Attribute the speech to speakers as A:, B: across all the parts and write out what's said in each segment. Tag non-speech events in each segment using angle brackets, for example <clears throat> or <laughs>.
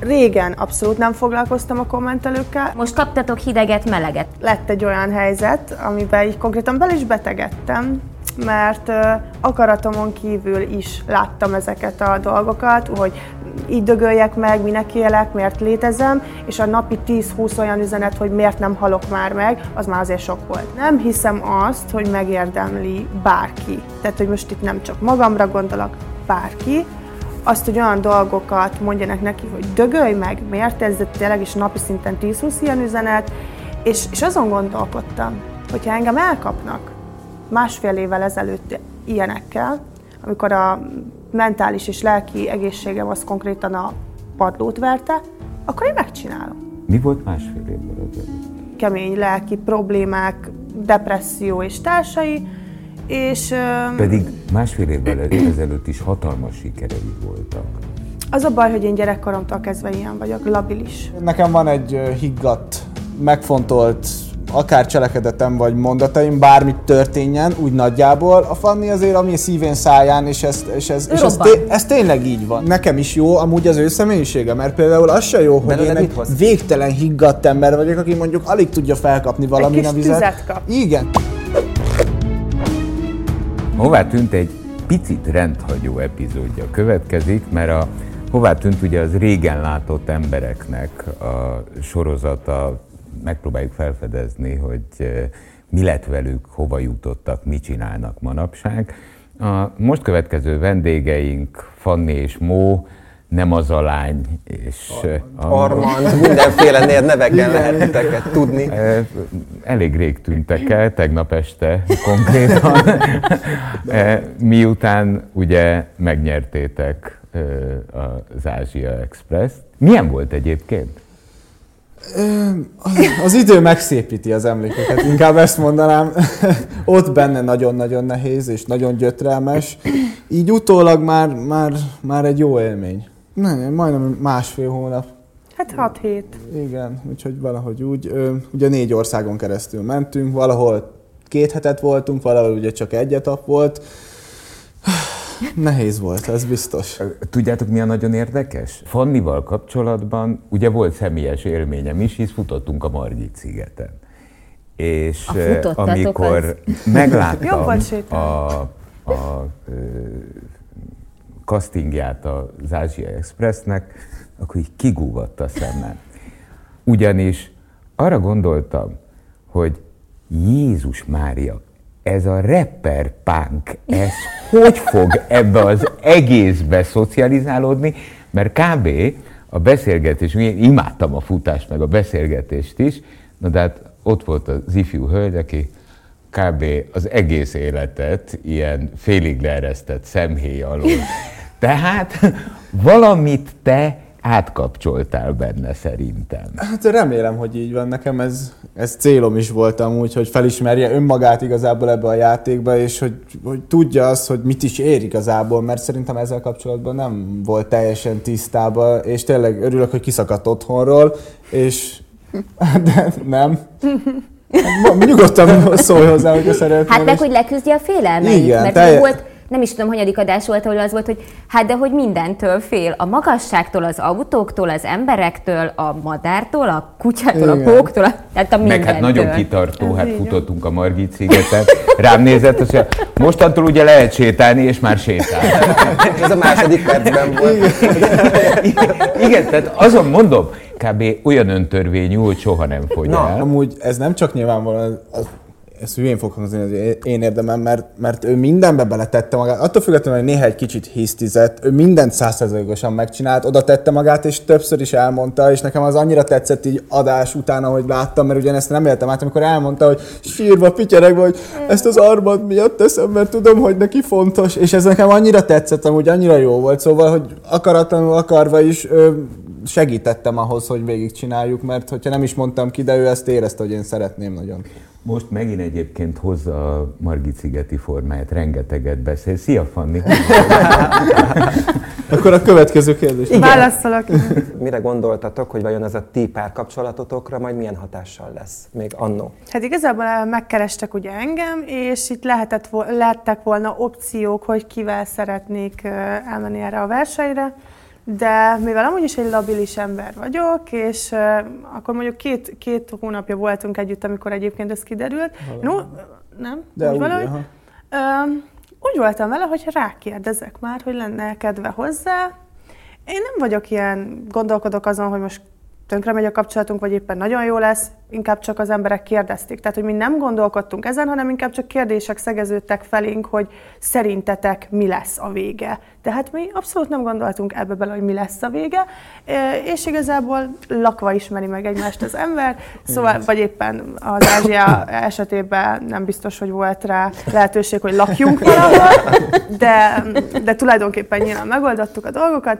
A: Régen abszolút nem foglalkoztam a kommentelőkkel.
B: Most kaptatok hideget, meleget.
A: Lett egy olyan helyzet, amiben így konkrétan bel is betegedtem, mert akaratomon kívül is láttam ezeket a dolgokat, hogy így dögöljek meg, minek élek, miért létezem, és a napi 10-20 olyan üzenet, hogy miért nem halok már meg, az már azért sok volt. Nem hiszem azt, hogy megérdemli bárki. Tehát, hogy most itt nem csak magamra gondolok, bárki, azt, hogy olyan dolgokat mondjanak neki, hogy dögölj meg, miért ez tényleg is napi szinten 10-20 ilyen üzenet, és, és azon gondolkodtam, hogyha engem elkapnak másfél évvel ezelőtt ilyenekkel, amikor a mentális és lelki egészségem az konkrétan a padlót verte, akkor én megcsinálom.
C: Mi volt másfél évvel ezelőtt?
A: Kemény lelki problémák, depresszió és társai, és...
C: Pedig másfél évvel ezelőtt is hatalmas sikerei voltak.
A: Az a baj, hogy én gyerekkoromtól kezdve ilyen vagyok, labilis.
D: Nekem van egy higgadt, megfontolt akár cselekedetem vagy mondataim, bármit történjen, úgy nagyjából, a Fanni azért ami szívén száján, és, ez, és, ez, és ez, té- ez tényleg így van. Nekem is jó amúgy az ő személyisége, mert például az se jó, hogy én egy végtelen higgadt ember vagyok, aki mondjuk alig tudja felkapni valamin a vizet.
A: Kap.
D: Igen.
C: Hová tűnt egy picit rendhagyó epizódja következik, mert a Hová tűnt ugye az régen látott embereknek a sorozata, megpróbáljuk felfedezni, hogy mi lett velük, hova jutottak, mit csinálnak manapság. A most következő vendégeink, Fanni és Mó, nem az a lány, és...
E: Armand, mindenféle nevekkel lehet titeket tudni.
C: Elég rég tűntek el, tegnap este konkrétan, <laughs> miután ugye megnyertétek az Ázsia Express-t. Milyen volt egyébként?
D: Az idő megszépíti az emlékeket, inkább ezt mondanám. <laughs> Ott benne nagyon-nagyon nehéz és nagyon gyötrelmes. Így utólag már, már, már egy jó élmény. Nem, majdnem másfél hónap.
A: Hát hat hét.
D: Igen, úgyhogy valahogy úgy. Ugye négy országon keresztül mentünk, valahol két hetet voltunk, valahol ugye csak egy etap volt. <sighs> Nehéz volt, ez biztos.
C: Tudjátok, mi a nagyon érdekes? Fannival kapcsolatban ugye volt személyes élményem is, hisz futottunk a Margit szigeten. És a amikor az... megláttam a, a, a castingját az Ázsia Expressnek, akkor így kigúvatt a szemem. Ugyanis arra gondoltam, hogy Jézus Mária, ez a rapper punk, ez hogy fog ebbe az egészbe szocializálódni, mert kb. a beszélgetés, én imádtam a futást, meg a beszélgetést is, na de hát ott volt az ifjú hölgy, aki kb. az egész életet ilyen félig leeresztett szemhéj alól. Tehát <laughs> valamit te átkapcsoltál benne szerintem.
D: Hát remélem, hogy így van. Nekem ez, ez célom is volt amúgy, hogy felismerje önmagát igazából ebbe a játékba, és hogy, hogy tudja azt, hogy mit is ér igazából, mert szerintem ezzel kapcsolatban nem volt teljesen tisztában, és tényleg örülök, hogy kiszakadt otthonról, és <laughs> de nem. <laughs> Hát, nyugodtan szólj hozzá, hogyha szeretnél.
B: Hát meg, hogy leküzdje a félelmeit, Igen, mert telje... volt nem is tudom, hanyadik adás volt, ahol az volt, hogy hát de hogy mindentől fél. A magasságtól, az autóktól, az emberektől, a madártól, a kutyától, Igen. a póktól, a,
C: tehát a mindentől. Meg hát nagyon kitartó, hát futottunk a Margit szigeten. Rám nézett, hogy mostantól ugye lehet sétálni, és már sétál. <laughs>
E: Ez a második percben volt.
C: Igen, Igen tehát azon mondom, kb. olyan öntörvényű, hogy soha nem fogy Na, el.
D: amúgy ez nem csak nyilvánvalóan ezt hülyén fog hangzni az én érdemem, mert, mert ő mindenbe beletette magát. Attól függetlenül, hogy néha egy kicsit hisztizett, ő mindent százszerzalékosan megcsinált, oda tette magát, és többször is elmondta, és nekem az annyira tetszett így adás után, ahogy láttam, mert ugyanezt nem éltem át, amikor elmondta, hogy sírva, pityeregve, hogy ezt az armad miatt teszem, mert tudom, hogy neki fontos, és ez nekem annyira tetszett, amúgy annyira jó volt, szóval, hogy akaratlanul akarva is segítettem ahhoz, hogy végigcsináljuk, mert hogyha nem is mondtam ki, de ő ezt érezte, hogy én szeretném nagyon.
C: Most megint egyébként hozza a Margit szigeti formáját, rengeteget beszél. Szia, Fanni! <laughs>
D: Akkor a következő kérdés.
A: Igen. Válaszolok.
E: Mire gondoltatok, hogy vajon ez a ti párkapcsolatotokra majd milyen hatással lesz, még annó?
A: Hát igazából megkerestek ugye engem, és itt lehetett, lettek volna opciók, hogy kivel szeretnék elmenni erre a versenyre De mivel amúgy is egy labilis ember vagyok, és uh, akkor mondjuk két, két hónapja voltunk együtt, amikor egyébként ez kiderült. No, nem?
D: De úgy,
A: valahogy. Uh, úgy voltam vele, hogy rákérdezek már, hogy lenne kedve hozzá. Én nem vagyok ilyen, gondolkodok azon, hogy most tönkre megy a kapcsolatunk, vagy éppen nagyon jó lesz, inkább csak az emberek kérdezték. Tehát, hogy mi nem gondolkodtunk ezen, hanem inkább csak kérdések szegeződtek felénk, hogy szerintetek mi lesz a vége. Tehát mi abszolút nem gondoltunk ebbe bele, hogy mi lesz a vége, és igazából lakva ismeri meg egymást az ember, szóval, vagy éppen az Ázsia esetében nem biztos, hogy volt rá lehetőség, hogy lakjunk valahol, de, de tulajdonképpen nyilván megoldottuk a dolgokat,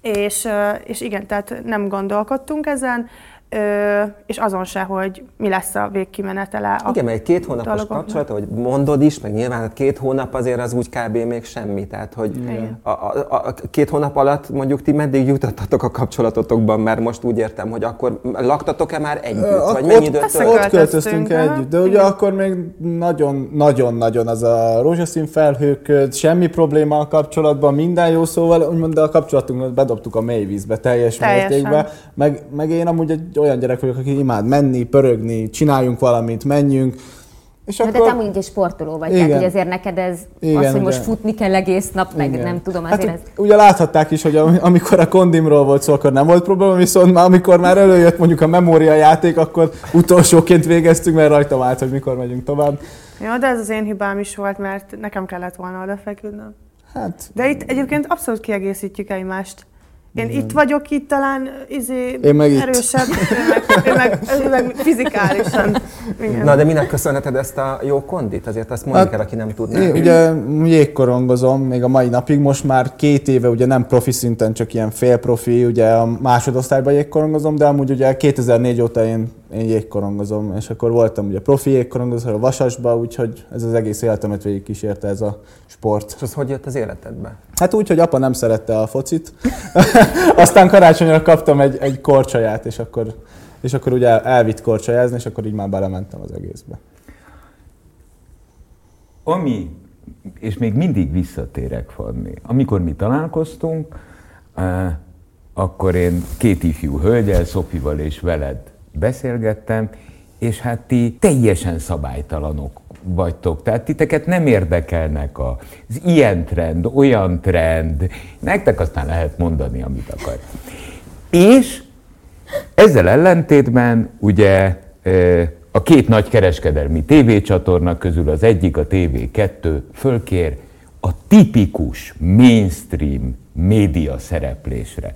A: és, és igen, tehát nem gondolkodtunk ezen, Ö, és azon se, hogy mi lesz a végkimenetele. A
E: Igen, mert egy két hónapos dologoknak. kapcsolat, hogy mondod is, meg nyilván hát két hónap azért az úgy kb. még semmi. Tehát, hogy a, a, a, két hónap alatt mondjuk ti meddig jutottatok a kapcsolatotokban, mert most úgy értem, hogy akkor laktatok-e már együtt? Ö, vagy mennyi időt
D: ott, ott költöztünk együtt, de ugye Igen. akkor még nagyon-nagyon-nagyon az a rózsaszín felhőköd, semmi probléma a kapcsolatban, minden jó szóval, úgymond a kapcsolatunkat bedobtuk a mélyvízbe teljes Teljesen. mértékben, meg, meg én amúgy egy olyan gyerek vagyok, aki imád menni, pörögni, csináljunk valamit, menjünk.
B: És de akkor... te amúgy is sportoló vagy, Igen. tehát hogy azért neked ez Igen, az, hogy ugye. most futni kell egész nap, meg Igen. nem tudom, azért hát, ez...
D: Ugye láthatták is, hogy amikor a kondimról volt szó, akkor nem volt probléma, viszont már amikor már előjött mondjuk a memória játék, akkor utolsóként végeztünk, mert rajta vált, hogy mikor megyünk tovább.
A: Ja, de ez az én hibám is volt, mert nekem kellett volna odafeküdnöm. Hát... De itt egyébként abszolút kiegészítjük egymást. Én Igen. itt vagyok, itt talán izé, Én meg erősebb, itt. Ő, meg, ő, meg, fizikálisan.
E: Igen. Na, de minek köszönheted ezt a jó kondit? Azért azt mondjuk hát, el, aki nem tudná.
D: Én ugye jégkorongozom még a mai napig, most már két éve ugye nem profi szinten, csak ilyen félprofi, ugye a másodosztályban jégkorongozom, de amúgy ugye 2004 óta én, én jégkorongozom, és akkor voltam ugye profi jégkorongozó a Vasasba, úgyhogy ez az egész életemet végig kísérte ez a sport.
E: És az hogy jött az életedbe?
D: Hát úgy, hogy apa nem szerette a focit. <laughs> Aztán karácsonyra kaptam egy, egy korcsaját, és akkor, és akkor ugye elvitt korcsajázni, és akkor így már belementem az egészbe.
C: Ami, és még mindig visszatérek Fanni, amikor mi találkoztunk, eh, akkor én két ifjú hölgyel, Szofival és veled beszélgettem, és hát ti teljesen szabálytalanok vagytok. Tehát titeket nem érdekelnek az ilyen trend, olyan trend. Nektek aztán lehet mondani, amit akar. És ezzel ellentétben ugye a két nagy kereskedelmi tévécsatorna közül az egyik, a TV2 fölkér a tipikus mainstream média szereplésre.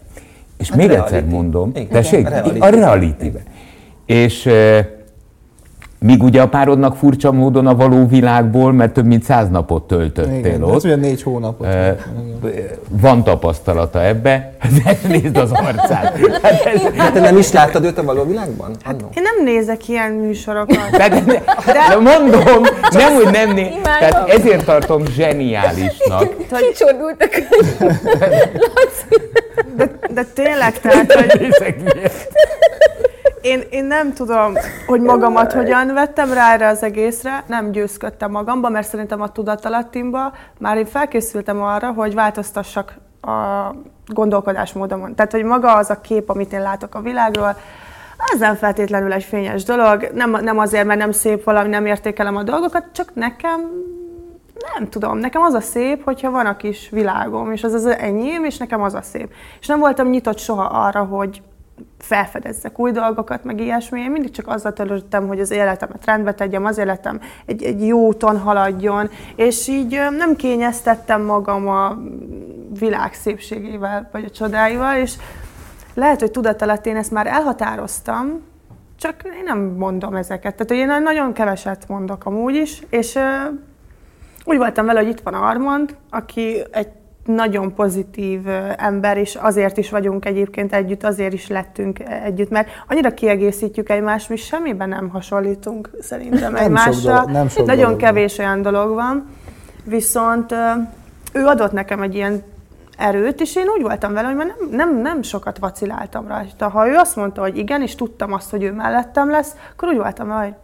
C: És hát még reality. egyszer mondom, Igen, tessék, reality. a reality És Míg ugye a párodnak furcsa módon a való világból, mert több mint száz napot töltöttél Igen, ott. Ez
D: ugye négy hónapot. E,
C: van tapasztalata ebbe, <laughs> de nézd az arcát.
E: Hát, ez, hát te nem is láttad őt a való világban?
A: Hát én nem nézek ilyen műsorokat.
C: De, de, de, de mondom, nem úgy nem néz. Tehát ezért tartom zseniálisnak.
B: Kicsordultak.
A: De, de tényleg, tehát, hogy én, én nem tudom, hogy magamat hogyan vettem rá erre az egészre, nem győzködtem magamba, mert szerintem a tudatalattimba már én felkészültem arra, hogy változtassak a gondolkodásmódomon. Tehát, hogy maga az a kép, amit én látok a világról, ez nem feltétlenül egy fényes dolog, nem, nem azért, mert nem szép valami, nem értékelem a dolgokat, csak nekem nem tudom, nekem az a szép, hogyha van a kis világom, és az az enyém, és nekem az a szép. És nem voltam nyitott soha arra, hogy felfedezzek új dolgokat, meg ilyesmi. Én mindig csak azzal töltöttem, hogy az életemet rendbe tegyem, az életem egy, egy jó úton haladjon, és így nem kényeztettem magam a világ szépségével, vagy a csodáival, és lehet, hogy tudat én ezt már elhatároztam, csak én nem mondom ezeket. Tehát, én nagyon keveset mondok amúgy is, és úgy voltam vele, hogy itt van Armand, aki egy nagyon pozitív ember, és azért is vagyunk egyébként együtt, azért is lettünk együtt, mert annyira kiegészítjük egymást, mi semmiben nem hasonlítunk szerintem nem egymásra. Sok dolog, nem sok nagyon dolog kevés van. olyan dolog van, viszont ő adott nekem egy ilyen erőt, és én úgy voltam vele, hogy már nem, nem, nem sokat vaciláltam rajta. Ha ő azt mondta, hogy igen, és tudtam azt, hogy ő mellettem lesz, akkor úgy voltam vele, hogy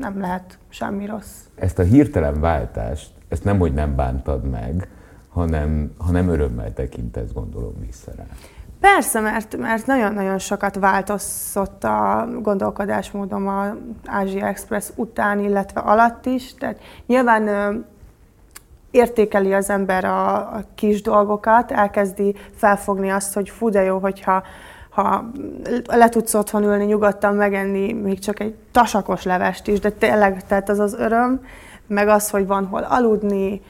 A: nem lehet semmi rossz.
C: Ezt a hirtelen váltást, ezt nem, hogy nem bántad meg, hanem, hanem örömmel tekintesz, gondolom vissza rá.
A: Persze, mert, mert nagyon-nagyon sokat változott a gondolkodásmódom az Ázsia Express után, illetve alatt is. Tehát nyilván értékeli az ember a, a kis dolgokat, elkezdi felfogni azt, hogy fú, de jó, hogyha ha le tudsz otthon ülni, nyugodtan megenni még csak egy tasakos levest is, de tényleg, tehát az az öröm, meg az, hogy van hol aludni,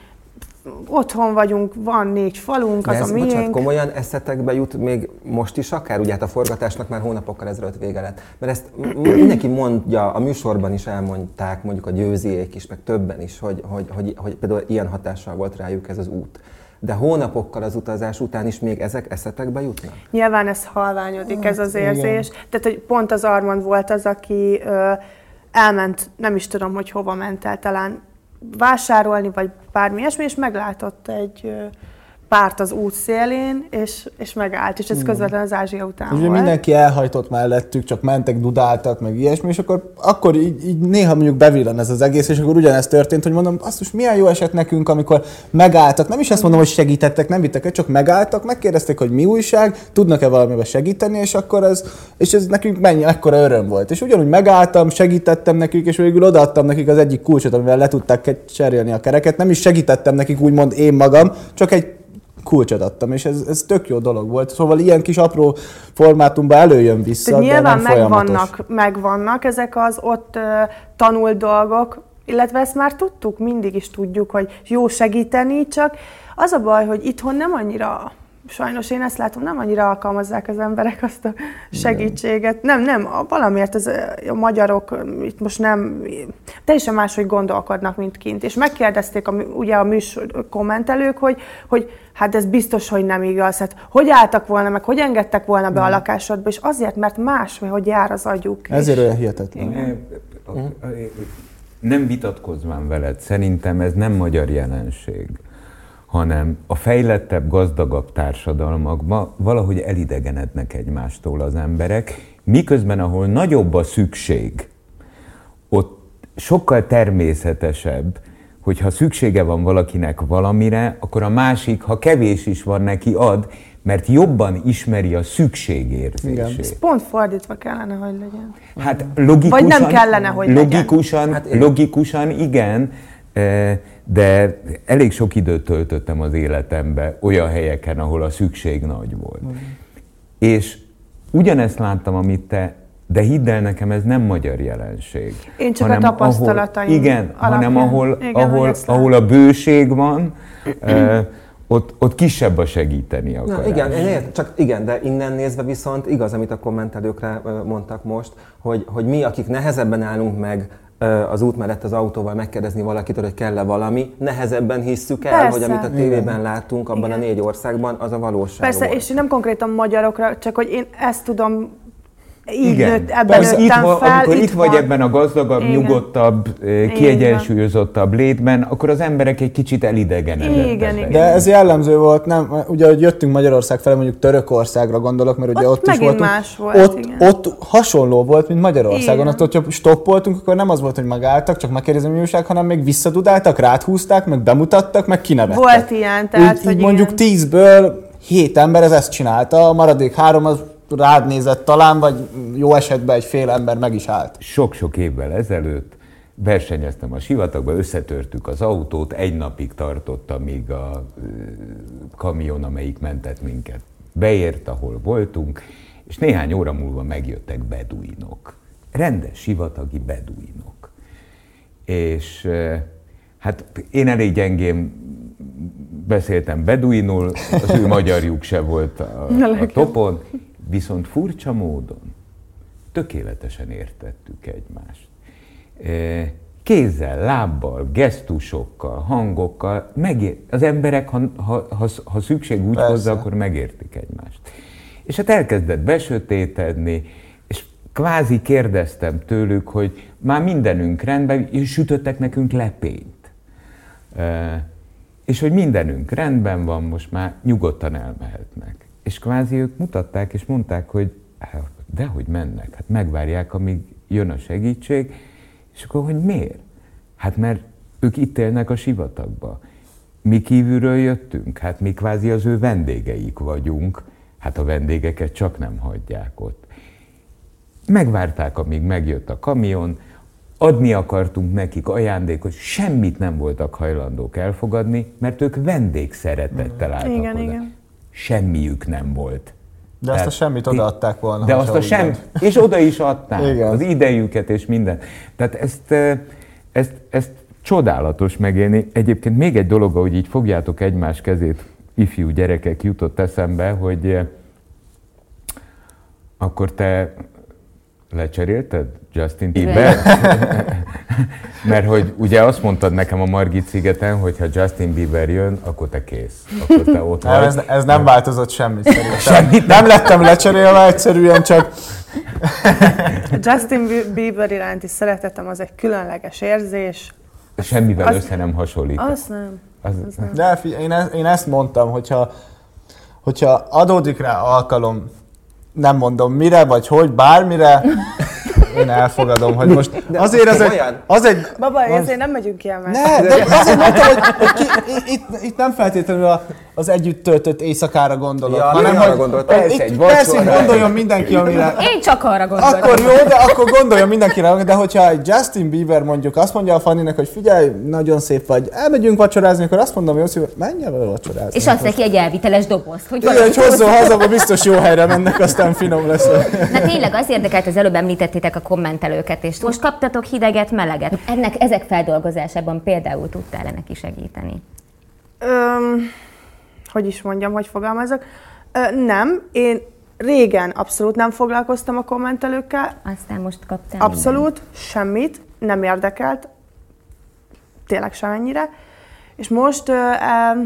A: otthon vagyunk, van négy falunk, De az ez, a miénk. Bocsánat,
E: komolyan eszetekbe jut még most is akár? Ugye hát a forgatásnak már hónapokkal ezelőtt vége lett. Mert ezt mindenki mondja, a műsorban is elmondták, mondjuk a győziék is, meg többen is, hogy, hogy, hogy, hogy például ilyen hatással volt rájuk ez az út. De hónapokkal az utazás után is még ezek eszetekbe jutnak?
A: Nyilván ez halványodik, ez az érzés. Igen. Tehát, hogy pont az Armand volt az, aki ö, elment, nem is tudom, hogy hova ment el, talán vásárolni, vagy bármi ilyesmi, és meglátott egy párt az út szélén, és, és megállt, és ez közvetlenül az Ázsia után és volt.
D: mindenki elhajtott mellettük, csak mentek, dudáltak, meg ilyesmi, és akkor, akkor így, így néha mondjuk bevillan ez az egész, és akkor ugyanezt történt, hogy mondom, azt most milyen jó eset nekünk, amikor megálltak, nem is azt mondom, hogy segítettek, nem vittek csak megálltak, megkérdezték, hogy mi újság, tudnak-e valamivel segíteni, és akkor ez, és ez nekünk mennyi, ekkora öröm volt. És ugyanúgy megálltam, segítettem nekik, és végül odaadtam nekik az egyik kulcsot, amivel le tudták cserélni a kereket. Nem is segítettem nekik úgymond én magam, csak egy kulcsot adtam, és ez, ez tök jó dolog volt. Szóval ilyen kis apró formátumban előjön vissza, de
A: nyilván
D: nem
A: megvannak, megvannak ezek az ott uh, tanult dolgok, illetve ezt már tudtuk, mindig is tudjuk, hogy jó segíteni, csak az a baj, hogy itthon nem annyira sajnos én ezt látom, nem annyira alkalmazzák az emberek azt a segítséget. Nem, nem, valamiért az, a magyarok itt most nem, teljesen máshogy gondolkodnak, mint kint. És megkérdezték a, ugye a műsor kommentelők, hogy, hogy hát ez biztos, hogy nem igaz. Hát hogy álltak volna, meg hogy engedtek volna be nem. a lakásodba, és azért, mert más, hogy jár az agyuk.
D: Ezért olyan hihetetlen.
C: Nem vitatkozván veled, szerintem ez nem magyar jelenség hanem a fejlettebb, gazdagabb társadalmakban valahogy elidegenednek egymástól az emberek, miközben ahol nagyobb a szükség, ott sokkal természetesebb, hogyha szüksége van valakinek valamire, akkor a másik, ha kevés is van neki, ad, mert jobban ismeri a szükségérzését. Igen.
A: Ez pont fordítva kellene, hogy legyen.
C: Hát logikusan,
A: Vagy nem kellene, hogy
C: logikusan, legyen. Hát logikusan igen, de elég sok időt töltöttem az életembe olyan helyeken, ahol a szükség nagy volt. Mm. És ugyanezt láttam, amit te, de hidd el nekem, ez nem magyar jelenség.
A: Én csak hanem a tapasztalataim
C: ahol, Igen, alapján. hanem ahol, igen, ahol, ahol a bőség van, <clears throat> ott, ott kisebb a segíteni akarás.
E: Na, igen, én csak igen, de innen nézve viszont igaz, amit a kommentelőkre mondtak most, hogy, hogy mi, akik nehezebben állunk meg az út mellett az autóval megkérdezni valakitől, hogy kell-e valami, nehezebben hisszük el, Persze. hogy amit a tévében Igen. láttunk abban Igen. a négy országban, az a valóság
A: Persze,
E: volt.
A: és nem konkrétan magyarokra, csak hogy én ezt tudom így Igen. nőtt, ebben Persze,
C: itt, fel. Amikor itt, vagy ebben a gazdagabb, Igen. nyugodtabb, eh, kiegyensúlyozottabb létben, akkor az emberek egy kicsit elidegenedettek. Igen,
D: igen. De ez jellemző volt, nem? Ugye, hogy jöttünk Magyarország felé, mondjuk Törökországra gondolok, mert ugye ott, ott is voltunk.
A: más volt,
D: ott, igen. ott hasonló volt, mint Magyarországon. Igen. Ott, hogyha stoppoltunk, akkor nem az volt, hogy megálltak, csak megkérdezem, újság, hanem még visszadudáltak, ráthúzták, meg bemutattak, meg kinevettek.
A: Volt ilyen, tehát,
D: így, hogy így mondjuk tízből hét ember ez ezt csinálta, a maradék három az rád nézett talán, vagy jó esetben egy fél ember meg is állt.
C: Sok-sok évvel ezelőtt versenyeztem a sivatagba, összetörtük az autót, egy napig tartott, amíg a kamion, amelyik mentett minket, beért, ahol voltunk, és néhány óra múlva megjöttek beduinok. Rendes sivatagi beduinok. És hát én elég gyengén beszéltem beduinul, az ő magyarjuk se volt a, a topon, Viszont furcsa módon tökéletesen értettük egymást. E, kézzel, lábbal, gesztusokkal, hangokkal, megér, az emberek, ha, ha, ha, ha szükség úgy Persze. hozzá, akkor megértik egymást. És hát elkezdett besötétedni, és kvázi kérdeztem tőlük, hogy már mindenünk rendben, és sütöttek nekünk lepényt. E, és hogy mindenünk rendben van, most már nyugodtan elmehetnek. És kvázi ők mutatták és mondták, hogy dehogy mennek, hát megvárják, amíg jön a segítség, és akkor, hogy miért? Hát mert ők itt élnek a sivatagba. mi kívülről jöttünk, hát mi kvázi az ő vendégeik vagyunk, hát a vendégeket csak nem hagyják ott. Megvárták, amíg megjött a kamion, adni akartunk nekik ajándékot, semmit nem voltak hajlandók elfogadni, mert ők vendégszeretettel álltak igen, oda. Igen. Semmiük nem volt.
D: De Tehát, azt a semmit odaadták volna.
C: De azt a sem, <laughs> és oda is adták Igen. az idejüket és minden. Tehát ezt, ezt, ezt csodálatos megélni. Egyébként még egy dolog, hogy így fogjátok egymás kezét, ifjú gyerekek jutott eszembe, hogy akkor te lecserélted Justin Bieber? <laughs> Mert hogy ugye azt mondtad nekem a Margit szigeten, hogy ha Justin Bieber jön, akkor te kész. Akkor te ott
D: nem, vagy. Ez, ez nem változott semmit szerintem. Semmit nem lettem lecserélve, egyszerűen csak...
A: Justin Bieber iránti szeretetem az egy különleges érzés.
C: Semmivel az, össze nem hasonlít.
A: Az nem. Az,
D: az nem. De én, ezt, én ezt mondtam, hogyha, hogyha adódik rá alkalom, nem mondom mire, vagy hogy, bármire, <laughs> én elfogadom, hogy most de azért az egy, az egy...
A: Baba, az... ezért nem megyünk ki
D: el Ne, de azért mondtam, hogy, hogy ki, itt, itt nem feltétlenül a, az együtt töltött éjszakára gondolok,
E: ja, hanem hogy gondolt, persze,
D: egy persze, gondoljon mindenki, amire...
B: Én csak arra gondolok.
D: Akkor jó, de akkor gondoljon mindenkire, de hogyha egy Justin Bieber mondjuk azt mondja a Fanninek, hogy figyelj, nagyon szép vagy, elmegyünk vacsorázni, akkor azt mondom, hogy menj el vacsorázni.
B: És azt neki egy elviteles dobozt.
D: Hogy Igen, hogy hozzon haza, biztos jó helyre mennek, aztán finom lesz.
B: Na tényleg az érdekelt, az előbb említettétek a kommentelőket, és most kaptatok hideget, meleget. Ennek ezek feldolgozásában például tudtál-e neki segíteni?
A: Um hogy is mondjam, hogy fogalmazok. Nem, én régen abszolút nem foglalkoztam a kommentelőkkel.
B: Aztán most kaptam.
A: Abszolút, minden. semmit, nem érdekelt, tényleg semennyire. És most ö, ö,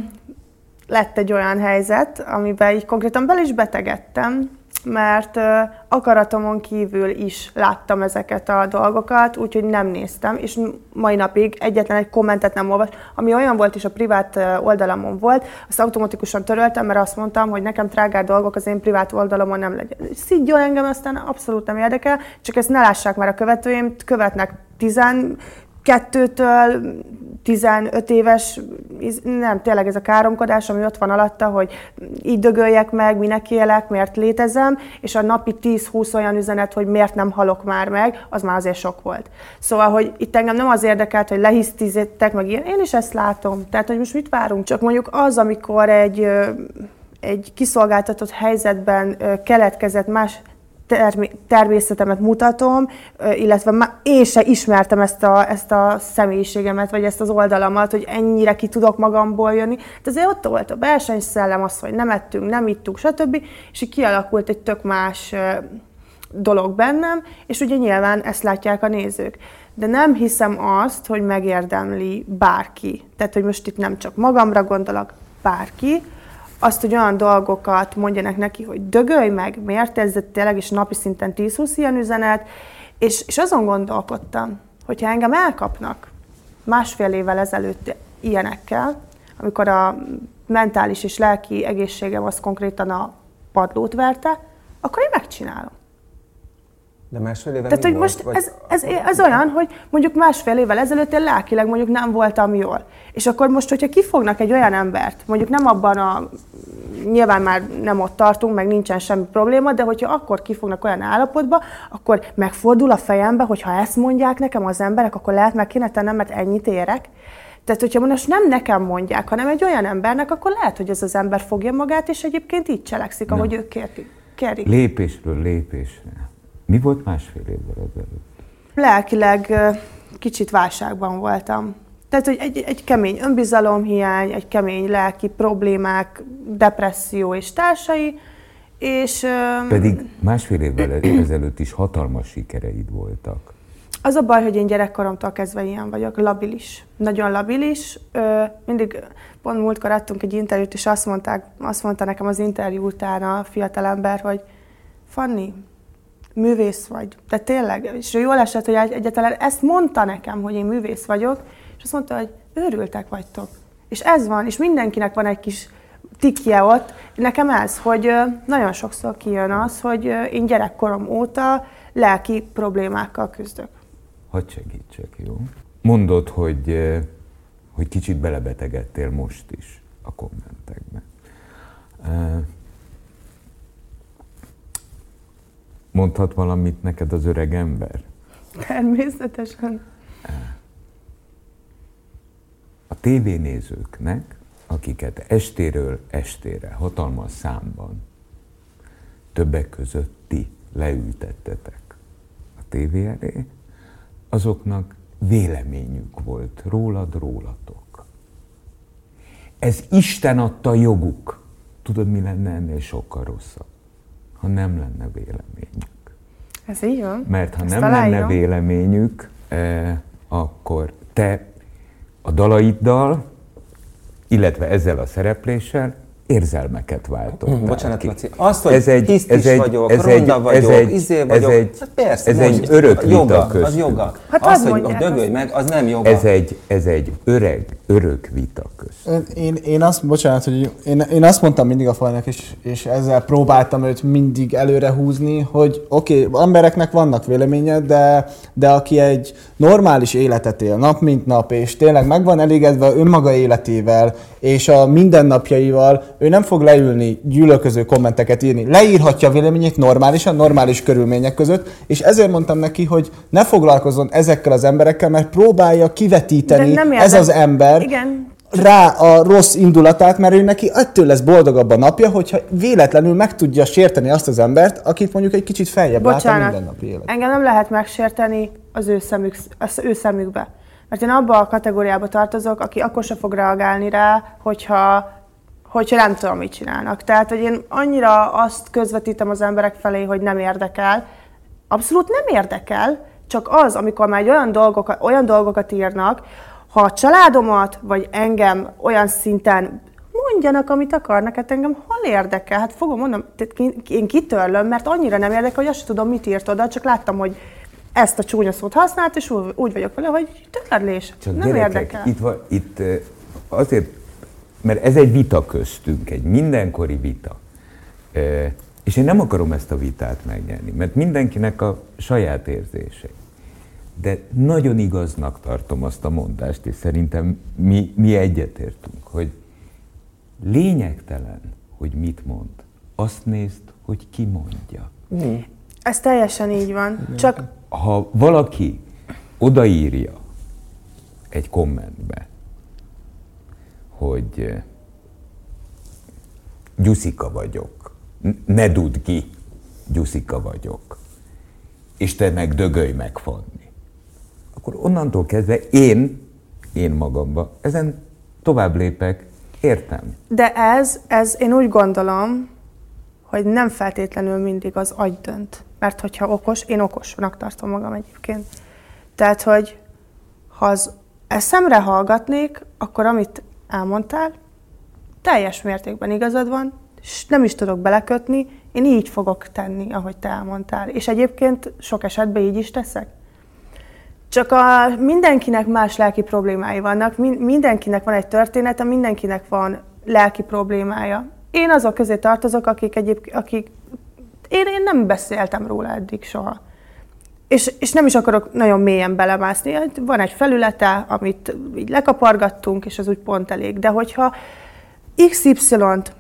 A: lett egy olyan helyzet, amiben így konkrétan bel is betegedtem, mert akaratomon kívül is láttam ezeket a dolgokat, úgyhogy nem néztem, és mai napig egyetlen egy kommentet nem olvas, ami olyan volt is a privát oldalamon volt, azt automatikusan töröltem, mert azt mondtam, hogy nekem trágár dolgok az én privát oldalamon nem legyen. Szidjon engem, aztán abszolút nem érdekel, csak ezt ne lássák már a követőim, követnek 12-től 15 éves, nem, tényleg ez a káromkodás, ami ott van alatta, hogy így dögöljek meg, minek élek, miért létezem, és a napi 10-20 olyan üzenet, hogy miért nem halok már meg, az már azért sok volt. Szóval, hogy itt engem nem az érdekelt, hogy lehisztizétek, meg ilyen, én is ezt látom. Tehát, hogy most mit várunk? Csak mondjuk az, amikor egy egy kiszolgáltatott helyzetben keletkezett más természetemet mutatom, illetve én se ismertem ezt a, ezt a személyiségemet, vagy ezt az oldalamat, hogy ennyire ki tudok magamból jönni. De azért ott volt a versenyszellem, az, hogy nem ettünk, nem ittunk, stb. És így kialakult egy tök más dolog bennem, és ugye nyilván ezt látják a nézők. De nem hiszem azt, hogy megérdemli bárki. Tehát, hogy most itt nem csak magamra gondolok, bárki, azt, hogy olyan dolgokat mondjanak neki, hogy dögölj meg, miért ez tényleg is napi szinten 10-20 ilyen üzenet, és, és azon gondolkodtam, hogyha engem elkapnak másfél évvel ezelőtt ilyenekkel, amikor a mentális és lelki egészségem az konkrétan a padlót verte, akkor én megcsinálom.
E: De másfél éve
A: Tehát, hogy most volt, ez, ez, ez olyan, hogy mondjuk másfél évvel ezelőtt én lelkileg mondjuk nem voltam jól. És akkor most, hogyha kifognak egy olyan embert, mondjuk nem abban a, nyilván már nem ott tartunk, meg nincsen semmi probléma, de hogyha akkor kifognak olyan állapotba, akkor megfordul a fejembe, hogy ha ezt mondják nekem az emberek, akkor lehet meg kéne tennem, mert ennyit érek. Tehát, hogyha most nem nekem mondják, hanem egy olyan embernek, akkor lehet, hogy ez az ember fogja magát, és egyébként így cselekszik, ahogy ők kérik.
C: Lépésről lépésre. Mi volt másfél évvel ezelőtt?
A: Lelkileg kicsit válságban voltam. Tehát, hogy egy, egy kemény önbizalomhiány, egy kemény lelki problémák, depresszió és társai, és...
C: Pedig másfél évvel ezelőtt is hatalmas sikereid voltak.
A: Az a baj, hogy én gyerekkoromtól kezdve ilyen vagyok, labilis. Nagyon labilis. Mindig pont múltkor adtunk egy interjút, és azt, mondták, azt mondta nekem az interjú után a fiatalember, hogy Fanni, művész vagy. De tényleg, és jól esett, hogy egyáltalán ezt mondta nekem, hogy én művész vagyok, és azt mondta, hogy őrültek vagytok. És ez van, és mindenkinek van egy kis tikje ott. Nekem ez, hogy nagyon sokszor kijön az, hogy én gyerekkorom óta lelki problémákkal küzdök.
C: Hogy segítsek, jó? Mondod, hogy hogy kicsit belebetegedtél most is a kommentekbe. Mondhat valamit neked az öreg ember?
A: Természetesen.
C: A tévénézőknek, akiket estéről estére, hatalmas számban, többek között ti leültettetek a tévé elé, azoknak véleményük volt rólad, rólatok. Ez Isten adta joguk. Tudod, mi lenne ennél sokkal rosszabb? Ha nem lenne véleményük.
A: Ez így van.
C: Mert ha Ezt nem találjon. lenne véleményük, eh, akkor te a dalaiddal, illetve ezzel a szerepléssel érzelmeket váltott.
E: Hmm, bocsánat, ki. Laci. Azt, hogy ez egy, ez egy, vagyok, ez egy, vagyok, ez egy, izé vagyok,
C: ez egy, hát persze, ez egy örök vita
E: joga, köztünk. Az joga. Hát az, hogy dögölj meg, az nem joga.
C: Ez egy, ez egy öreg, örök vita közt.
D: Én, én azt, bocsánat, hogy én, én azt mondtam mindig a fajnak, és, és ezzel próbáltam őt mindig előre húzni, hogy oké, okay, embereknek vannak véleménye, de, de aki egy normális életet él nap mint nap, és tényleg meg van elégedve önmaga életével, és a mindennapjaival, ő nem fog leülni gyűlölköző kommenteket írni. Leírhatja a véleményét normálisan, normális körülmények között, és ezért mondtam neki, hogy ne foglalkozzon ezekkel az emberekkel, mert próbálja kivetíteni ez az ember,
A: Igen
D: rá a rossz indulatát, mert ő neki ettől lesz boldogabb a napja, hogyha véletlenül meg tudja sérteni azt az embert, akit mondjuk egy kicsit feljebb Bocsánat, lát a mindennapi élet.
A: engem nem lehet megsérteni az ő, szemük, az ő szemükbe. Mert én abba a kategóriába tartozok, aki akkor se fog reagálni rá, hogyha, hogyha nem tudom, mit csinálnak. Tehát, hogy én annyira azt közvetítem az emberek felé, hogy nem érdekel. Abszolút nem érdekel, csak az, amikor már olyan dolgokat, olyan dolgokat írnak, ha a családomat, vagy engem olyan szinten mondjanak, amit akarnak, hát engem hol érdekel? Hát fogom mondom, én kitörlöm, mert annyira nem érdekel, hogy azt sem tudom, mit írt oda, csak láttam, hogy ezt a csúnya szót használt, és úgy vagyok vele, hogy törlés. Csak nem gyerekek, érdekel.
C: Itt, van, itt azért, mert ez egy vita köztünk, egy mindenkori vita. És én nem akarom ezt a vitát megnyerni, mert mindenkinek a saját érzése. De nagyon igaznak tartom azt a mondást, és szerintem mi, mi egyetértünk, hogy lényegtelen, hogy mit mond. Azt nézd, hogy ki mondja.
A: Ez teljesen így van. Csak
C: ha valaki odaírja egy kommentbe, hogy eh, Gyuszika vagyok, ne dudd ki, Gyuszika vagyok, és te meg dögölj megfonni, akkor onnantól kezdve én, én magamba, ezen tovább lépek, értem.
A: De ez, ez én úgy gondolom, hogy nem feltétlenül mindig az agy dönt. Mert hogyha okos, én okosnak tartom magam egyébként. Tehát, hogy ha az eszemre hallgatnék, akkor amit elmondtál, teljes mértékben igazad van, és nem is tudok belekötni, én így fogok tenni, ahogy te elmondtál. És egyébként sok esetben így is teszek. Csak a, mindenkinek más lelki problémái vannak, mindenkinek van egy története, mindenkinek van lelki problémája. Én azok közé tartozok, akik egyébként, akik én, én nem beszéltem róla eddig soha. És, és nem is akarok nagyon mélyen belemászni. Van egy felülete, amit így lekapargattunk, és az úgy pont elég. De hogyha XY-t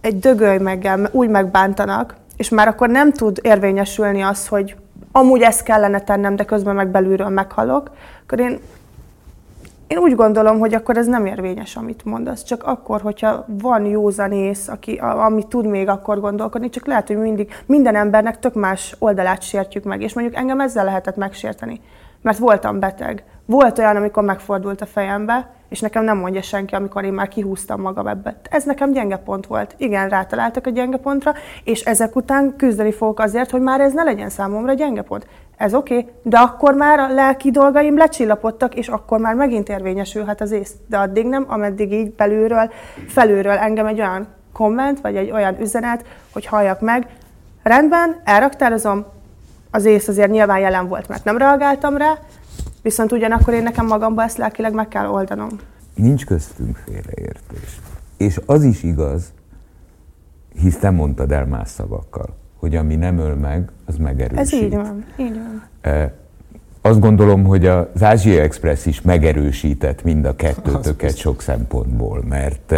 A: egy dögöly meggel úgy megbántanak, és már akkor nem tud érvényesülni az, hogy amúgy ezt kellene tennem, de közben meg belülről meghalok, akkor én én úgy gondolom, hogy akkor ez nem érvényes, amit mondasz. Csak akkor, hogyha van józanész, aki, ami tud még akkor gondolkodni, csak lehet, hogy mindig minden embernek tök más oldalát sértjük meg. És mondjuk engem ezzel lehetett megsérteni, mert voltam beteg. Volt olyan, amikor megfordult a fejembe, és nekem nem mondja senki, amikor én már kihúztam magam ebbe. Ez nekem gyenge pont volt. Igen, rátaláltak a gyenge pontra, és ezek után küzdeni fogok azért, hogy már ez ne legyen számomra gyenge pont. Ez oké, okay, de akkor már a lelki dolgaim lecsillapodtak, és akkor már megint érvényesülhet az ész. De addig nem, ameddig így belülről, felülről engem egy olyan komment, vagy egy olyan üzenet, hogy halljak meg, rendben, elraktározom, az ész azért nyilván jelen volt, mert nem reagáltam rá, viszont ugyanakkor én nekem magamba ezt lelkileg meg kell oldanom.
C: Nincs köztünk félreértés. És az is igaz, hisz te mondtad el más szavakkal, hogy ami nem öl meg, az megerősít.
A: Ez így van, így van.
C: azt gondolom, hogy az Ázsia Express is megerősített mind a kettőtöket sok szempontból, mert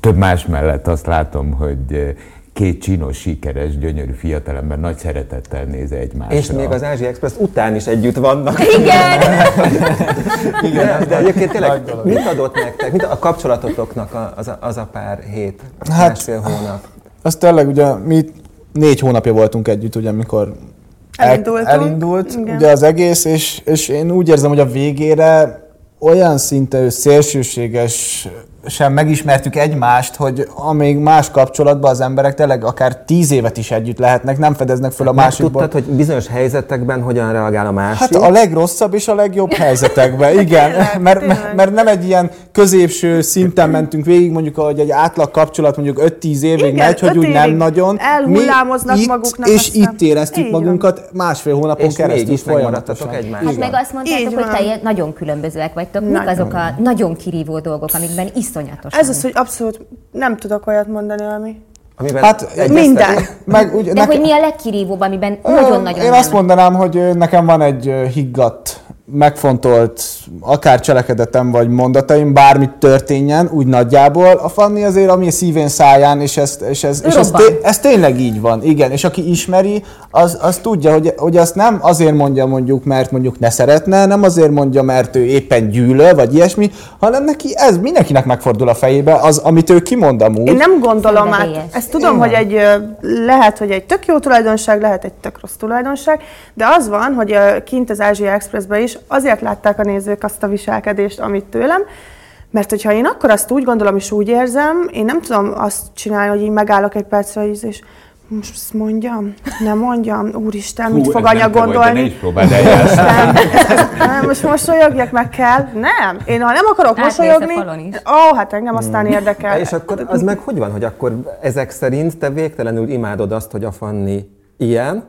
C: több más mellett azt látom, hogy két csinos, sikeres, gyönyörű fiatalember nagy szeretettel néz egymásra.
E: És még az Ázsia Express után is együtt vannak.
B: Igen! <laughs>
E: Igen, de, de egyébként tényleg mit adott nektek? Mit a kapcsolatotoknak az a, az a pár hét, hát, másfél hónap?
D: Az tényleg ugye mi négy hónapja voltunk együtt, ugye, amikor elindult Igen. ugye az egész, és, és én úgy érzem, hogy a végére olyan szinte szélsőséges sem megismertük egymást, hogy amíg más kapcsolatban az emberek tényleg akár tíz évet is együtt lehetnek, nem fedeznek föl a másikból.
E: Tudtad, hogy bizonyos helyzetekben hogyan reagál a másik?
D: Hát a legrosszabb és a legjobb <laughs> helyzetekben, igen. mert, mert, mert nem egy ilyen középső szinten mentünk végig, mondjuk, hogy egy átlag kapcsolat mondjuk 5-10 évig igen, megy, hogy úgy nem nagyon.
A: Elhullámoznak
D: Mi
A: maguknak.
D: És aztán. itt éreztük így magunkat van. másfél hónapon és keresztül folyamatosan.
B: Egymás. Hát meg azt mondtátok, hogy te nagyon különbözőek vagytok. Mik azok a nagyon kirívó dolgok, amikben iszonyatosan.
A: Ez az, hogy abszolút nem tudok olyat mondani, ami...
D: Amiben hát
A: minden.
B: Meg, ugye, De nekem, hogy mi a legkirívóbb, amiben nagyon-nagyon
D: Én nem. azt mondanám, hogy nekem van egy higgadt megfontolt akár cselekedetem vagy mondataim, bármit történjen, úgy nagyjából. A Fanni azért, ami a szívén száján, és, ezt, és, ez, és ez, té- ez tényleg így van, igen. És aki ismeri, az, az tudja, hogy, hogy azt nem azért mondja mondjuk, mert mondjuk ne szeretne, nem azért mondja, mert ő éppen gyűlöl, vagy ilyesmi, hanem neki ez mindenkinek megfordul a fejébe, az, amit ő kimond amúgy.
A: Én nem gondolom át. Ezt tudom, Én hogy egy, lehet, hogy egy tök jó tulajdonság, lehet egy tök rossz tulajdonság, de az van, hogy kint az Ázsia Expressben is azért látták a nézők azt a viselkedést, amit tőlem, mert hogyha én akkor azt úgy gondolom és úgy érzem, én nem tudom azt csinálni, hogy így megállok egy percre, és most ezt mondjam? Nem mondjam? Úristen, Hú, mit fog anya gondolni?
C: Nem,
A: nem, most mosolyogjak meg kell. Nem. Én ha nem akarok hát mosolyogni, ó, hát engem aztán hmm. érdekel.
E: És akkor az meg hogy van, hogy akkor ezek szerint te végtelenül imádod azt, hogy a Fanni ilyen,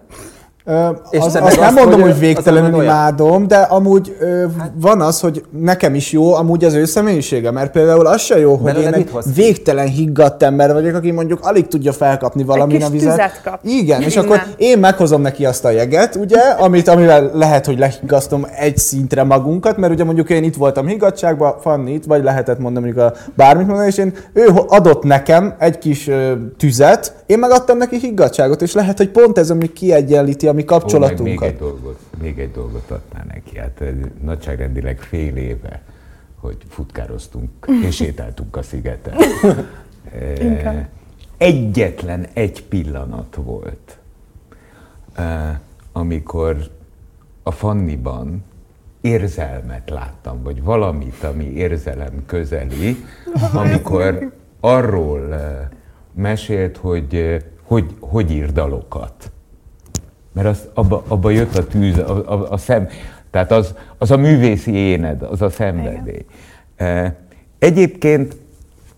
D: Ö, és az, azt nem mondom, hogy, hogy végtelenül imádom, de amúgy ö, hát, van az, hogy nekem is jó amúgy az ő személyisége, mert például az se jó, hogy én egy végtelen higgadt ember vagyok, aki mondjuk alig tudja felkapni valamin a vizet.
A: Kap.
D: Igen, és akkor én meghozom neki azt a jeget, ugye, amit, amivel lehet, hogy lehiggasztom egy szintre magunkat, mert ugye mondjuk én itt voltam higgadságban, Fanni itt, vagy lehetett mondani mondjuk a bármit mondani, és én, ő adott nekem egy kis ö, tüzet, én megadtam neki higgadságot, és lehet, hogy pont ez, ami kiegyenlíti mi kapcsolatunkat. Ó,
C: még, egy dolgot, még egy dolgot adná neki. Hát nagyságrendileg fél éve, hogy futkároztunk és <laughs> sétáltunk a szigeten. <laughs> Egyetlen egy pillanat volt, amikor a Fanniban érzelmet láttam, vagy valamit, ami érzelem közeli, amikor arról mesélt, hogy hogy, hogy ír dalokat. Mert az, abba, abba jött a tűz, a, a, a szem, tehát az, az a művészi éned, az a szenvedély. Igen. Egyébként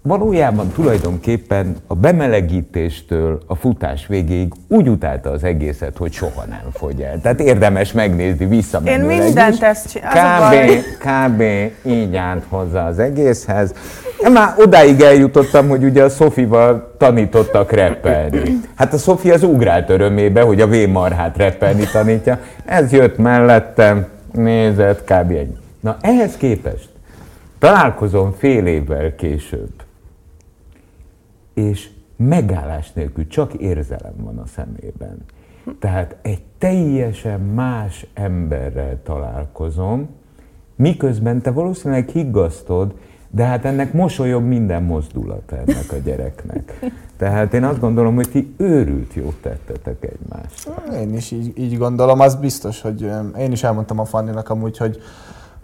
C: valójában tulajdonképpen a bemelegítéstől a futás végéig úgy utálta az egészet, hogy soha nem fogy el. Tehát érdemes megnézni visszamenőleg
A: Én mindent ezt
C: csinálom. Kb, kb. így állt hozzá az egészhez. Már odáig eljutottam, hogy ugye a Szofival tanítottak reppelni. Hát a Szofi az ugrált örömébe, hogy a V-marhát reppelni tanítja. Ez jött mellettem, nézett, kb. egy. Na ehhez képest találkozom fél évvel később, és megállás nélkül csak érzelem van a szemében. Tehát egy teljesen más emberrel találkozom, miközben te valószínűleg higgasztod, de hát ennek mosolyog minden mozdulat ennek a gyereknek. Tehát én azt gondolom, hogy ti őrült jót tettetek egymásra.
D: Én is így, így gondolom, az biztos, hogy én is elmondtam a Fanninak amúgy, hogy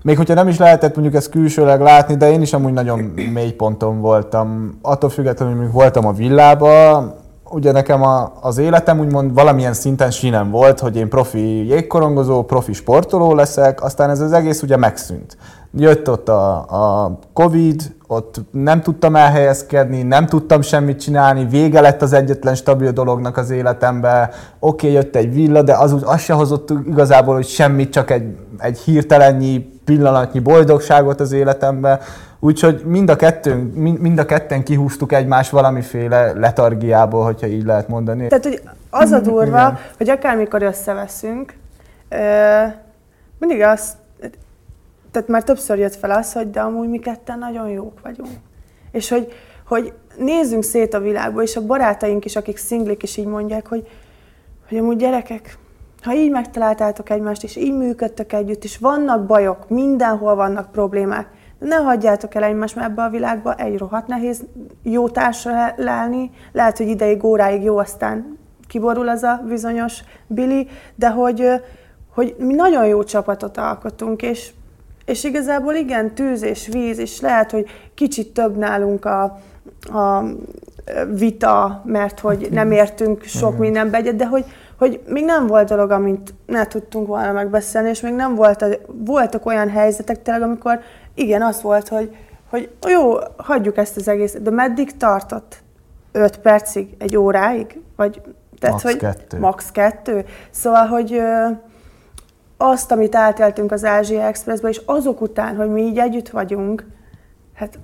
D: még hogyha nem is lehetett mondjuk ezt külsőleg látni, de én is amúgy nagyon <clears throat> mély ponton voltam. Attól függetlenül, hogy voltam a villába, ugye nekem a, az életem úgymond valamilyen szinten sinem volt, hogy én profi jégkorongozó, profi sportoló leszek, aztán ez az egész ugye megszűnt. Jött ott a, a Covid, ott nem tudtam elhelyezkedni, nem tudtam semmit csinálni, vége lett az egyetlen stabil dolognak az életembe. Oké, okay, jött egy villa, de az, az se hozott igazából, hogy semmit, csak egy, egy hirtelennyi pillanatnyi boldogságot az életembe. Úgyhogy mind a, kettőnk, mind a ketten kihúztuk egymás valamiféle letargiából, hogyha így lehet mondani.
A: Tehát, hogy az a durva, hogy akármikor összeveszünk, mindig azt, tehát már többször jött fel az, hogy de amúgy mi ketten nagyon jók vagyunk. És hogy, hogy nézzünk szét a világba, és a barátaink is, akik szinglik is így mondják, hogy, hogy amúgy gyerekek, ha így megtaláltátok egymást, és így működtök együtt, és vannak bajok, mindenhol vannak problémák, de ne hagyjátok el egymást, mert ebbe a világba egy rohadt nehéz jó társra lelni. Lehet, hogy ideig, óráig jó, aztán kiborul az a bizonyos Billy, de hogy, hogy mi nagyon jó csapatot alkotunk, és, és igazából igen, tűz és víz, és lehet, hogy kicsit több nálunk a, a vita, mert hogy nem értünk sok mindenbe egyet, de hogy, hogy még nem volt dolog, amit ne tudtunk volna megbeszélni, és még nem volt, voltak olyan helyzetek tényleg, amikor igen, az volt, hogy, hogy jó, hagyjuk ezt az egészet, de meddig tartott? Öt percig? Egy óráig? Vagy,
D: tehát, max hogy kettő.
A: Max kettő. Szóval, hogy azt, amit átéltünk az Ázsia Expressbe, és azok után, hogy mi így együtt vagyunk, hát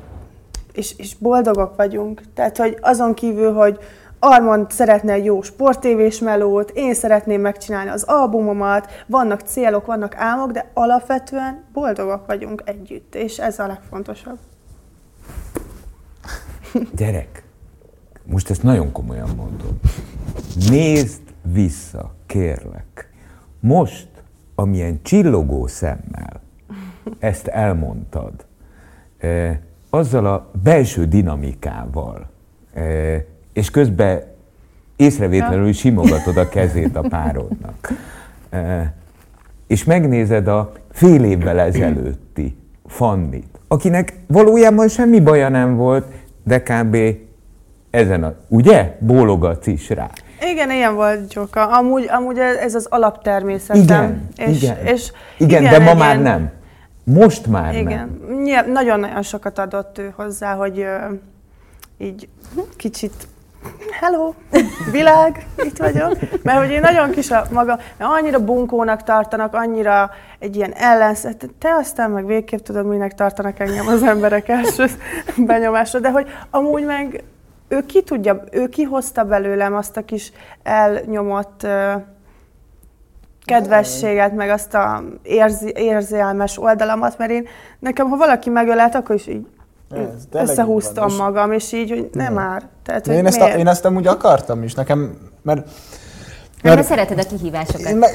A: és, és boldogok vagyunk. Tehát, hogy azon kívül, hogy Armand szeretne egy jó sporttévés melót, én szeretném megcsinálni az albumomat, vannak célok, vannak álmok, de alapvetően boldogok vagyunk együtt, és ez a legfontosabb.
C: Gyerek, most ezt nagyon komolyan mondom. Nézd vissza, kérlek. Most, amilyen csillogó szemmel ezt elmondtad, eh, azzal a belső dinamikával, eh, és közben észrevétlenül simogatod a kezét a párodnak. E, és megnézed a fél évvel ezelőtti Fannit, akinek valójában semmi baja nem volt, de kb. ezen a... Ugye? Bólogatsz is rá.
A: Igen, ilyen volt Gyoka. Amúgy, amúgy ez az alaptermészetem.
C: Igen, és, igen. És, igen, igen de ma már nem. Most már igen.
A: nem. Nagyon-nagyon sokat adott ő hozzá, hogy ö, így kicsit hello, világ, itt vagyok. Mert hogy én nagyon kis a maga, mert annyira bunkónak tartanak, annyira egy ilyen ellenszet, te aztán meg végképp tudod, minek tartanak engem az emberek első <laughs> benyomásra, de hogy amúgy meg ő ki tudja, ő kihozta belőlem azt a kis elnyomott kedvességet, meg azt a érzi, érzélmes oldalamat, mert én nekem, ha valaki megölelt, akkor is így összehúztam magam, és így, hogy nem már.
D: Tehát, hogy én, ezt a, én ezt amúgy akartam is, nekem, mert
B: mert, mert szereted a kihívásokat. Meg,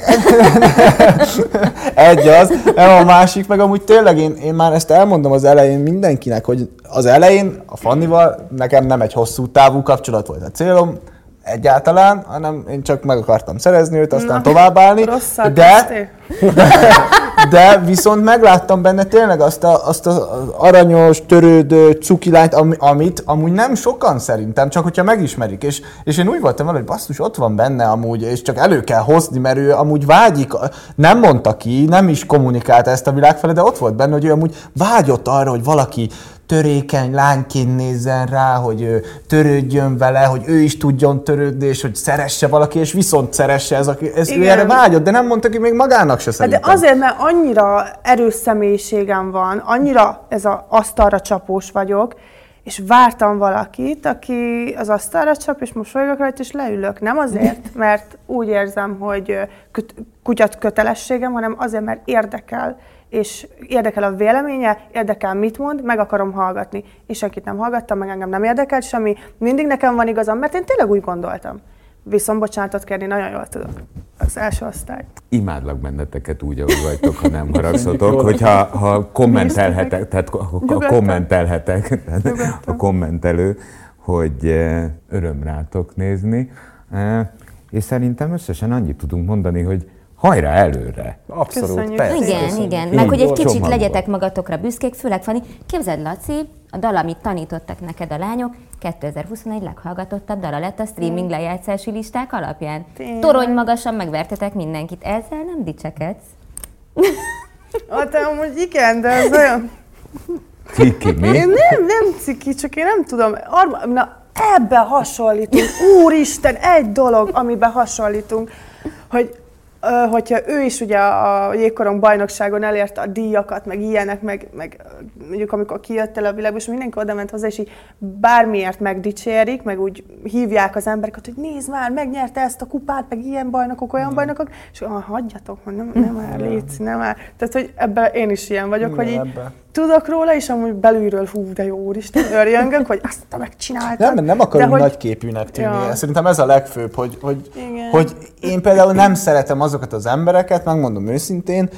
B: <laughs>
D: egy az, a másik, meg amúgy tényleg én, én már ezt elmondom az elején mindenkinek, hogy az elején a Fannival nekem nem egy hosszú távú kapcsolat volt a célom, egyáltalán, hanem én csak meg akartam szerezni őt, aztán Na, továbbállni. De, de, <laughs> de viszont megláttam benne tényleg azt, a, azt az aranyos, törődő cukilányt, amit amúgy nem sokan szerintem, csak hogyha megismerik. És, és én úgy voltam vele, hogy basszus, ott van benne amúgy, és csak elő kell hozni, mert ő amúgy vágyik, nem mondta ki, nem is kommunikálta ezt a világ fele, de ott volt benne, hogy ő amúgy vágyott arra, hogy valaki törékeny lányként nézzen rá, hogy törődjön vele, hogy ő is tudjon törődni, és hogy szeresse valaki, és viszont szeresse ez, aki, ez ő erre vágyott, de nem mondta ki még magának se szerintem.
A: De azért, mert annyira erős személyiségem van, annyira ez a asztalra csapós vagyok, és vártam valakit, aki az asztalra csap, és mosolygok rajta, és leülök. Nem azért, <laughs> mert úgy érzem, hogy kutyat kötelességem, hanem azért, mert érdekel és érdekel a véleménye, érdekel mit mond, meg akarom hallgatni. És senkit nem hallgattam, meg engem nem érdekelt semmi, mindig nekem van igazam, mert én tényleg úgy gondoltam. Viszont bocsánatot kérni nagyon jól tudok. Az első osztály.
C: Imádlak benneteket úgy, ahogy vagytok, ha nem haragszotok, <laughs> hogyha ha kommentelhetek, tehát a kommentelhetek, <laughs> a kommentelő, hogy eh, öröm rátok nézni. Eh, és szerintem összesen annyit tudunk mondani, hogy hajrá előre.
D: Abszolút,
B: Köszönjük. persze. Igen, köszönjük. igen. Meg hogy egy kicsit legyetek magatokra büszkék, főleg Fani. Képzeld, Laci, a dal, amit tanítottak neked a lányok, 2021 leghallgatottabb dala lett a streaming lejátszási listák alapján. Tényleg. Torony magasan megvertetek mindenkit. Ezzel nem dicsekedsz? <laughs>
A: Hát amúgy igen, de ez olyan...
C: Ciki, mi?
A: Én nem, nem ciki, csak én nem tudom. Arma, na, ebbe hasonlítunk. Úristen, egy dolog, amiben hasonlítunk, hogy hogyha ő is ugye a jégkorong bajnokságon elérte a díjakat, meg ilyenek, meg, meg mondjuk amikor kijött el a világba, és mindenki oda ment hozzá, és így bármiért megdicsérik, meg úgy hívják az embereket, hogy nézd már, megnyerte ezt a kupát, meg ilyen bajnokok, olyan mm. bajnokok, és ah, hagyjatok, nem, nem <laughs> el, légy, nem el. Tehát, hogy ebben én is ilyen vagyok, Igen, hogy így ebbe. tudok róla, és amúgy belülről hú, de jó úristen, örjöngök, hogy azt te megcsináltad.
D: Nem, nem akarom hogy... nagyképűnek tűnni. Ja. Szerintem ez a legfőbb, hogy, hogy, hogy én például nem szeretem azokat az embereket, megmondom őszintén,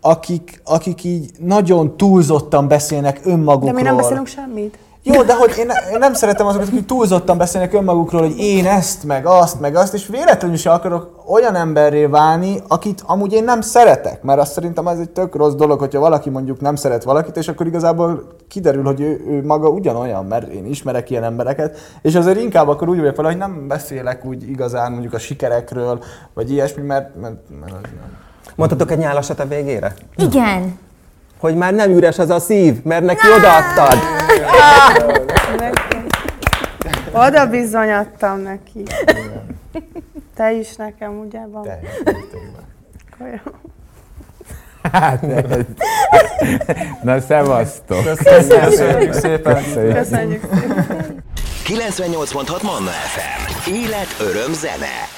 D: akik, akik így nagyon túlzottan beszélnek önmagukról. De
A: mi nem beszélünk semmit.
D: Jó, de hogy én, én nem szeretem azokat, akik túlzottan beszélnek önmagukról, hogy én ezt, meg azt, meg azt, és véletlenül is akarok olyan emberré válni, akit amúgy én nem szeretek, mert azt szerintem ez egy tök rossz dolog, hogyha valaki mondjuk nem szeret valakit, és akkor igazából kiderül, hogy ő, ő maga ugyanolyan, mert én ismerek ilyen embereket, és azért inkább akkor úgy vagyok vele, hogy nem beszélek úgy igazán mondjuk a sikerekről, vagy ilyesmi, mert, mert, mert az nem.
E: Mondhatok egy nyálasat a végére?
B: Igen
E: hogy már nem üres az a szív, mert neki odaadtad.
A: Oda bizonyadtam neki. Te is nekem, ugye van? Te
C: Hát, na szevasztok!
D: Köszönjük szépen!
A: Köszönjük szépen!
F: 98.6 Manna FM. Élet, öröm, zene.